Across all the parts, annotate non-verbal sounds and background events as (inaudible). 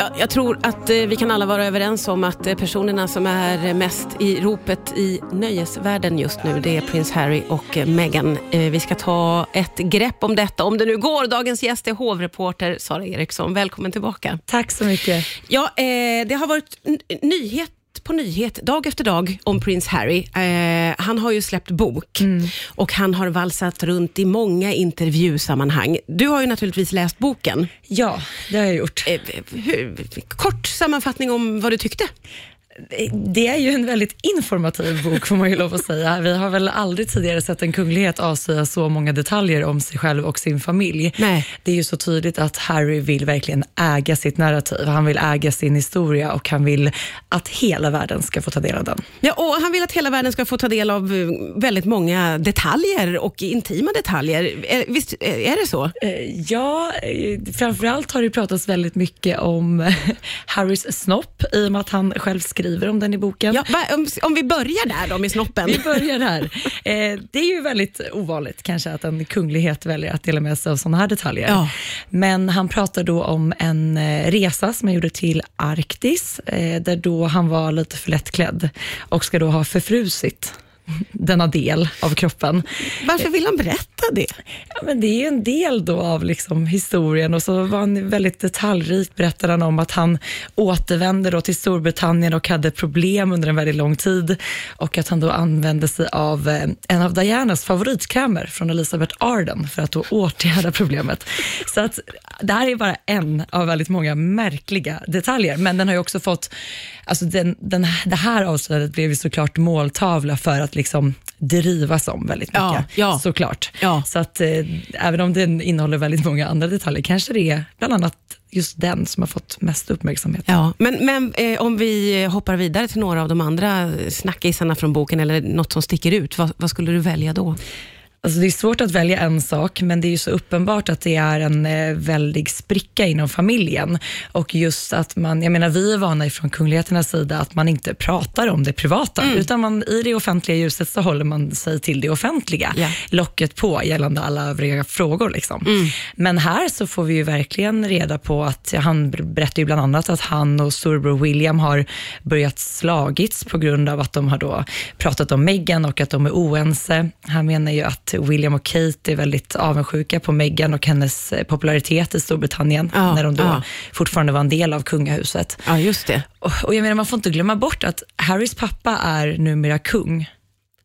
Ja, jag tror att eh, vi kan alla vara överens om att eh, personerna som är mest i ropet i nöjesvärlden just nu, det är prins Harry och eh, Meghan. Vi ska ta ett grepp om detta, om det nu går. Dagens gäst är hovreporter Sara Eriksson. Välkommen tillbaka. Tack så mycket. Ja, det har varit n- på nyhet, dag efter dag, om prins Harry. Eh, han har ju släppt bok och han har valsat runt i många intervjusammanhang. Du har ju naturligtvis läst boken. Ja, det har jag gjort. Eh, hur, kort sammanfattning om vad du tyckte. Det är ju en väldigt informativ bok får man ju lov att säga. Vi har väl aldrig tidigare sett en kunglighet avslöja så många detaljer om sig själv och sin familj. Nej. Det är ju så tydligt att Harry vill verkligen äga sitt narrativ. Han vill äga sin historia och han vill att hela världen ska få ta del av den. Ja, och han vill att hela världen ska få ta del av eh, väldigt många detaljer och intima detaljer. Eh, Visst eh, är det så? Ja, framförallt har det pratats väldigt mycket om (laughs) Harrys snopp i och med att han själv skriver om den i boken. Ja, va, om, om vi börjar där då med snoppen. Vi börjar här. Eh, det är ju väldigt ovanligt kanske att en kunglighet väljer att dela med sig av sådana här detaljer. Ja. Men han pratar då om en eh, resa som han gjorde till Arktis, eh, där då han var lite för lättklädd och ska då ha förfrusit denna del av kroppen. Varför vill han berätta det? Ja, men det är ju en del då av liksom historien och så var han väldigt detaljrikt berättade han om att han återvände då till Storbritannien och hade problem under en väldigt lång tid och att han då använde sig av eh, en av Dianas favoritkrämer från Elizabeth Arden för att då åtgärda problemet. Så att det här är bara en av väldigt många märkliga detaljer, men den har ju också fått, alltså den, den, det här avslöjandet blev ju såklart måltavla för att liksom drivas om väldigt mycket, Ja, ja. såklart. Ja. Så att eh, även om den innehåller väldigt många andra detaljer, kanske det är bland annat just den som har fått mest uppmärksamhet. Ja, men, men eh, om vi hoppar vidare till några av de andra snackisarna från boken, eller något som sticker ut, vad, vad skulle du välja då? Alltså det är svårt att välja en sak, men det är ju så uppenbart att det är en eh, väldig spricka inom familjen. Och just att man, jag menar vi är vana ifrån kungligheternas sida att man inte pratar om det privata, utan man, i det offentliga ljuset så håller man sig till det offentliga. Ja. Locket på gällande alla övriga frågor. Liksom. Men här så får vi ju verkligen reda på att, han ber- berättar ju bland annat att han och storbror William har börjat slagits på grund av att de har då pratat om Meghan och att de är oense. Han menar ju att William och Kate är väldigt avundsjuka på Meghan och hennes eh, popularitet i Storbritannien, Ja, när de då ja. fortfarande var en del av kungahuset. Ja, just det. Och, och jag menar, man får inte glömma bort att Harrys pappa är numera kung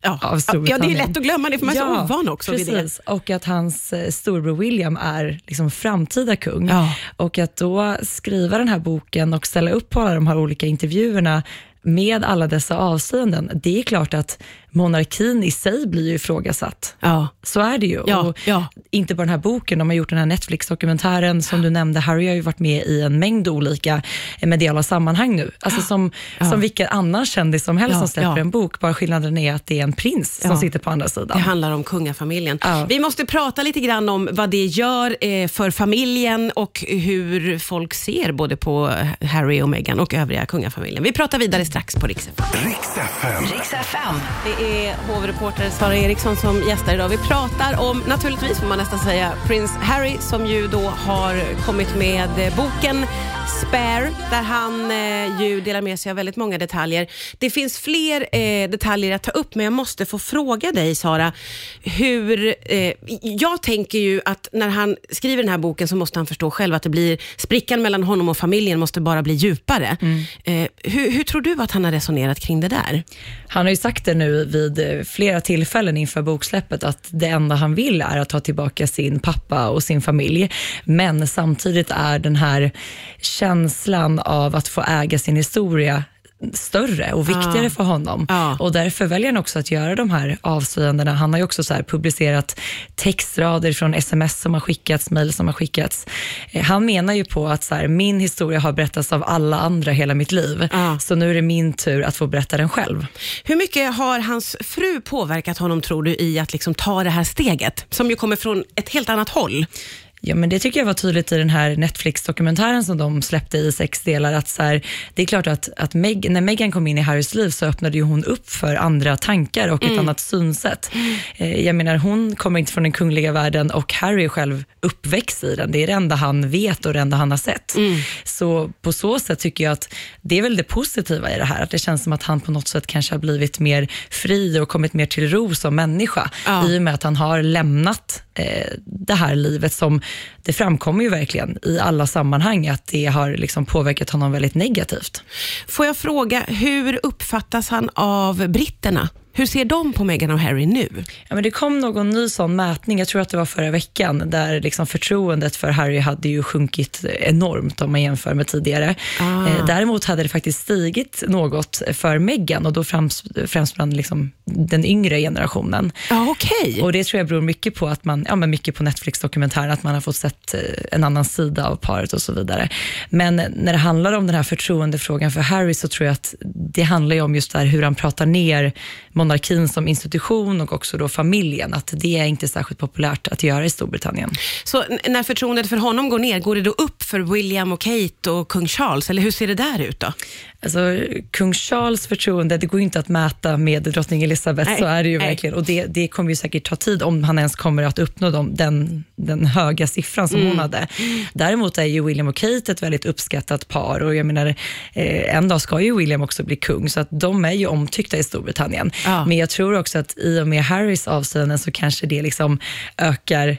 Ja, av ja, det är lätt att glömma det, för man är så ovan också vid det. precis. Och att hans eh, storbror William är liksom framtida kung. Ja. Och att då skriva den här boken och ställa upp på alla de här olika intervjuerna med alla dessa avslöjanden, det är klart att monarkin i sig blir ju ifrågasatt. Ja. Så är det ju. Ja, och ja. Inte bara den här boken, de har gjort den här Netflix-dokumentären som du nämnde. Harry har ju varit med i en mängd olika eh, mediala sammanhang nu. Alltså som, som vilken annan kändis som helst Ja, som släpper ja. en bok. Bara skillnaden är att det är en prins Ja. som sitter på andra Det sidan. handlar om kungafamiljen. Ja. Vi måste prata lite grann om vad det gör eh, för familjen och hur folk ser både på Harry och Meghan och övriga kungafamiljen. Vi pratar vidare strax på Rix FM. Riks FM. Riks FM. Det är hovreporter Sara Eriksson som gästar idag. Vi pratar om, naturligtvis får man nästan säga, prins Harry som ju då har kommit med boken Spare, där han eh, ju delar med sig av väldigt många detaljer. Det finns fler eh, detaljer att ta upp, men jag måste få fråga dig Sara, hur... Eh, jag tänker ju att när han skriver den här boken så måste han förstå själv att det blir, sprickan mellan honom och familjen måste bara bli djupare. Eh, hur, hur tror du att han har resonerat kring det där? Han har ju sagt det nu vid eh, flera tillfällen inför boksläppet att det enda han vill är att ta tillbaka sin pappa och sin familj. Men samtidigt är den här känslan av att få äga sin historia större och viktigare Ja. för honom. Ja. Och därför väljer han också att göra de här avslöjandena. Han har också så publicerat textrader från sms som har skickats, mejl som har skickats. Eh, Han menar ju på att så här, min historia har berättats av alla andra hela mitt liv, Ja. så nu är det min tur att få berätta den själv. Hur mycket har hans fru påverkat honom tror du i att liksom ta det här steget, som ju kommer från ett helt annat håll? Ja, men det tycker jag var tydligt i den här Netflix-dokumentären som de släppte i sex delar. Att så här, det är klart att, att Meg, när Meghan kom in i Harrys liv så öppnade ju hon upp för andra tankar och ett annat synsätt. Eh, jag menar, hon kommer inte från den kungliga världen och Harry är själv uppväxt i den. Det är det enda han vet och det enda han har sett. Så på så sätt tycker jag att det är väl det positiva i det här. Att det känns som att han på något sätt kanske har blivit mer fri och kommit mer till ro som människa. Ja. I och med att han har lämnat eh, det här livet som, det framkommer ju verkligen i alla sammanhang att det har liksom påverkat honom väldigt negativt. Får jag fråga, hur uppfattas han av britterna? Hur ser de på Meghan och Harry nu? Ja, men det kom någon ny sån mätning, jag tror att det var förra veckan, där liksom förtroendet för Harry hade ju sjunkit enormt om man jämför med tidigare. Ah. Eh, däremot hade det faktiskt stigit något för Meghan och då främst, främst bland liksom den yngre generationen. Ja, okej. Och Det tror jag beror mycket på att man, ja, men mycket på Netflix-dokumentären, att man har fått sett eh, en annan sida av paret och så vidare. Men när det handlar om den här förtroendefrågan för Harry så tror jag att det handlar ju om just det här hur han pratar ner monarkin som institution och också då familjen, att det är inte särskilt populärt att göra i Storbritannien. Så när förtroendet för honom går ner, går det då upp för William och Kate och kung Charles, eller hur ser det där ut då? Alltså, kung Charles förtroende, det går ju inte att mäta med drottning Elizabeth, Nej, så är det ju nej. verkligen. Och det, det kommer ju säkert ta tid om han ens kommer att uppnå dem, den, den höga siffran som Mm. hon hade. Däremot är ju William och Kate ett väldigt uppskattat par och jag menar, eh, en dag ska ju William också bli kung, så att de är ju omtyckta i Storbritannien. Ja. Men jag tror också att i och med Harrys avslöjanden så kanske det liksom ökar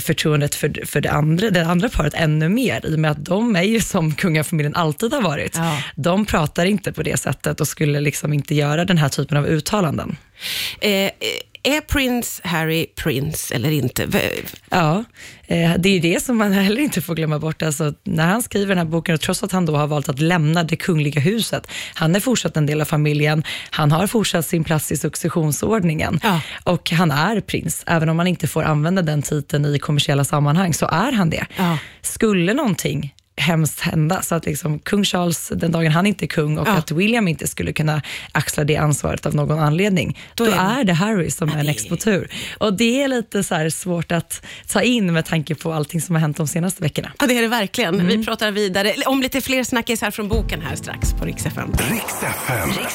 förtroendet för, för det, andra, det andra paret ännu mer, i och med att de är ju som kungafamiljen alltid har varit. Ja. De pratar inte på det sättet och skulle liksom inte göra den här typen av uttalanden. Eh, eh, är prins Harry prins eller inte? Ja, eh, det är ju det som man heller inte får glömma bort. Alltså, när han skriver den här boken, och trots att han då har valt att lämna det kungliga huset, han är fortsatt en del av familjen, han har fortsatt sin plats i successionsordningen Ja. och han är prins. Även om han inte får använda den titeln i kommersiella sammanhang så är han det. Ja. Skulle någonting hemskt hända, så att liksom kung Charles, den dagen han inte är kung och Ja. att William inte skulle kunna axla det ansvaret av någon anledning, Då då, är det- är det Harry som är det- next på tur. Och det är lite så här svårt att ta in med tanke på allting som har hänt de senaste veckorna. Ja, det är det verkligen. Mm. Vi pratar vidare om lite fler snackisar från boken här strax på Rix FM. Riks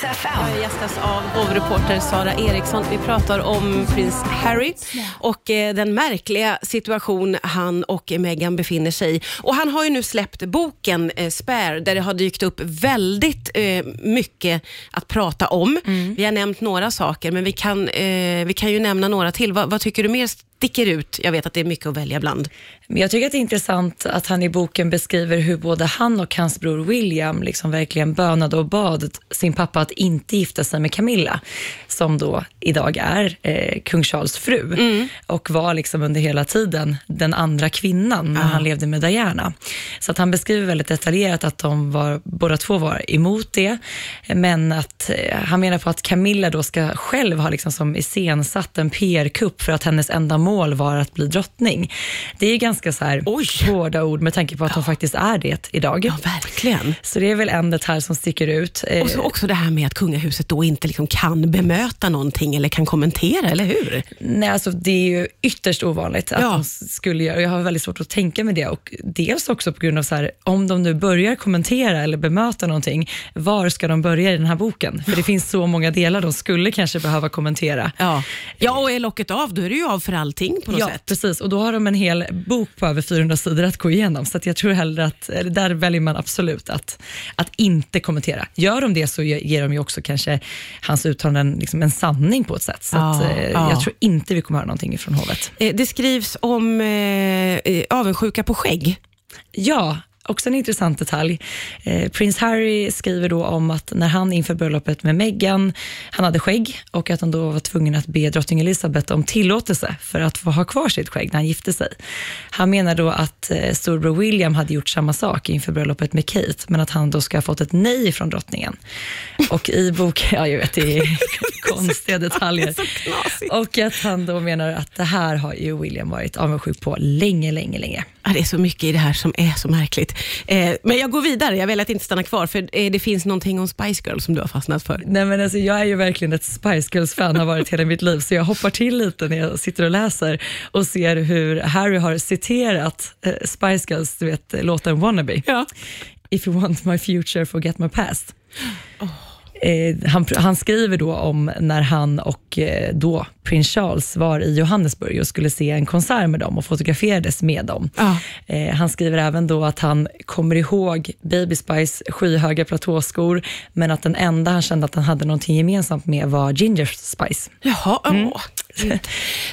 FM. Jag gästas av hovreporter Sara Eriksson. Vi pratar om prins Harry och eh, den märkliga situation han och Meghan befinner sig i. Och Han har ju nu släppt boken eh, Spare där det har dykt upp väldigt eh, mycket att prata om. Vi har nämnt några saker, men vi kan, eh, vi kan ju nämna några till. Vad, vad tycker du mer sticker ut? Jag vet att det är mycket att välja bland. Men jag tycker att det är intressant att han i boken beskriver hur både han och hans bror William liksom verkligen bönade och bad sin pappa att inte gifta sig med Camilla, som då idag är eh, kung Charles fru och var liksom under hela tiden den andra kvinnan när han levde med Diana. Så att han beskriver väldigt detaljerat att de var, båda två var emot det, men att eh, han menar på att Camilla då ska själv ha liksom som iscensatt en PR-kupp för att hennes enda mål var att bli drottning. Det är ganska så här Oj. hårda ord med tanke på att hon faktiskt är det idag. Ja, verkligen. Så det är väl en detalj som sticker ut. Eh, Och så också det här med att kungahuset då inte liksom kan bemöta någonting eller kan kommentera, eller hur? Nej, alltså det är ju ytterst ovanligt att Ja. de skulle göra. Jag har väldigt svårt att tänka mig det. Och dels också på grund av så här, om de nu börjar kommentera eller bemöta någonting, var ska de börja i den här boken? För det finns så många delar de skulle kanske behöva kommentera. Ja. ja, och är locket av, då är det ju av för allting på något Ja, sätt. precis. Och då har de en hel bok på över 400 sidor att gå igenom. Så att jag tror hellre att, där väljer man absolut att, att inte kommentera. Gör de det så ge- ger de ju också kanske hans uttalanden liksom en sanning på ett sätt. Så Ja, att, eh, ja. jag tror inte vi kommer höra någonting ifrån hovet. Eh, Det skrivs om eh, eh, avundsjuka på skägg. Ja, också en intressant detalj. Eh, Prins Harry skriver då om att när han inför bröllopet med Meghan, han hade skägg och att han då var tvungen att be drottning Elizabeth om tillåtelse för att få ha kvar sitt skägg när han gifte sig. Han menar då att eh, storbror William hade gjort samma sak inför bröllopet med Kate, men att han då ska ha fått ett nej från drottningen. Och i boken, (laughs) ja jag vet, det är konstiga (laughs) detaljer. (laughs) Och att han då menar att det här har ju William varit avundsjuk på länge, länge, länge. Ja, det är så mycket i det här som är så märkligt. Eh, men jag går vidare, jag väljer att inte stanna kvar, för eh, det finns någonting om Spice Girls som du har fastnat för. Nej, men alltså, jag är ju verkligen ett Spice Girls-fan, har varit hela mitt liv, så jag hoppar till lite när jag sitter och läser och ser hur Harry har citerat eh, Spice Girls, du vet låten Wannabe. Ja. If you want my future, forget my past. (gasps) Eh, han, han skriver då om när han och eh, då prins Charles var i Johannesburg och skulle se en konsert med dem och fotograferades med dem. Ja. Eh, han skriver även då att han kommer ihåg Baby Spice skyhöga platåskor, men att den enda han kände att han hade någonting gemensamt med var Ginger Spice. Jaha, åh. (laughs)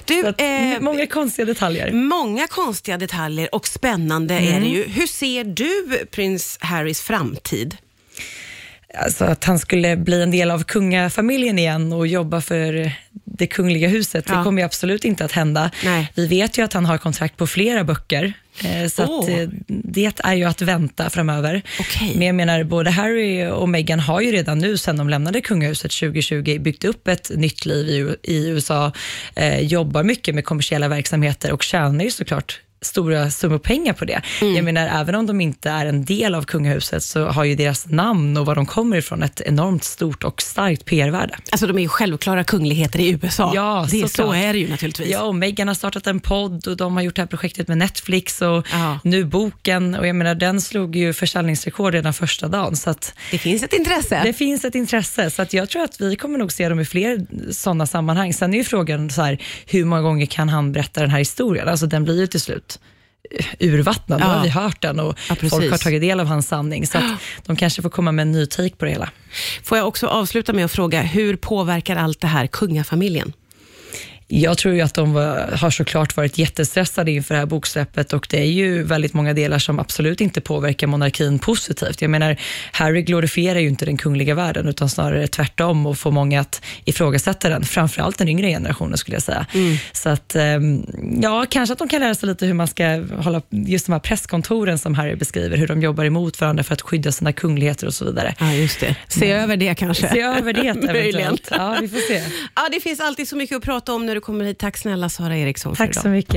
Du, att, eh, många konstiga detaljer. många konstiga detaljer och spännande är det ju. Hur ser du prins Harrys framtid? Alltså att han skulle bli en del av kungafamiljen igen och jobba för det kungliga huset, Ja. det kommer ju absolut inte att hända. Nej. Vi vet ju att han har kontrakt på flera böcker, eh, så eh, det är ju att vänta framöver. Okej. Men jag menar, både Harry och Meghan har ju redan nu, sedan de lämnade kungahuset 2020, byggt upp ett nytt liv i USA, eh, jobbar mycket med kommersiella verksamheter och tjänar ju såklart stora summor pengar på det. Mm. Jag menar, även om de inte är en del av kungahuset så har ju deras namn och var de kommer ifrån ett enormt stort och starkt PR-värde. Alltså de är ju självklara kungligheter i USA. Ja, det, så såklart. är det ju naturligtvis. Ja, och Meghan har startat en podd och de har gjort det här projektet med Netflix och Ja. nu boken. Och jag menar, den slog ju försäljningsrekord redan första dagen. Så att Det finns ett intresse. det finns ett intresse, så att jag tror att vi kommer nog se dem i fler sådana sammanhang. Sen är ju frågan så här, hur många gånger kan han berätta den här historien? Alltså den blir ju till slut eh, urvattnad. Nu Ja. har vi hört den och Ja, folk har tagit del av hans sanning. Så de kanske får komma med en ny take på det hela. Får jag också avsluta med att fråga, hur påverkar allt det här kungafamiljen? Jag tror ju att de var, har såklart varit jättestressade inför det här boksläppet och det är ju väldigt många delar som absolut inte påverkar monarkin positivt. Jag menar, Harry glorifierar ju inte den kungliga världen utan snarare tvärtom och får många att ifrågasätta den, framförallt den yngre generationen skulle jag säga. Så att, ehm, ja, kanske att de kan lära sig lite hur man ska hålla, just de här presskontoren som Harry beskriver, hur de jobbar emot varandra för att skydda sina kungligheter och så vidare. Ja, just det. Se över det kanske. Se över det (laughs) eventuellt. Ja, vi får se. Ja, det finns alltid så mycket att prata om när du kommer hit. Tack snälla Sara Eriksson Tack så mycket.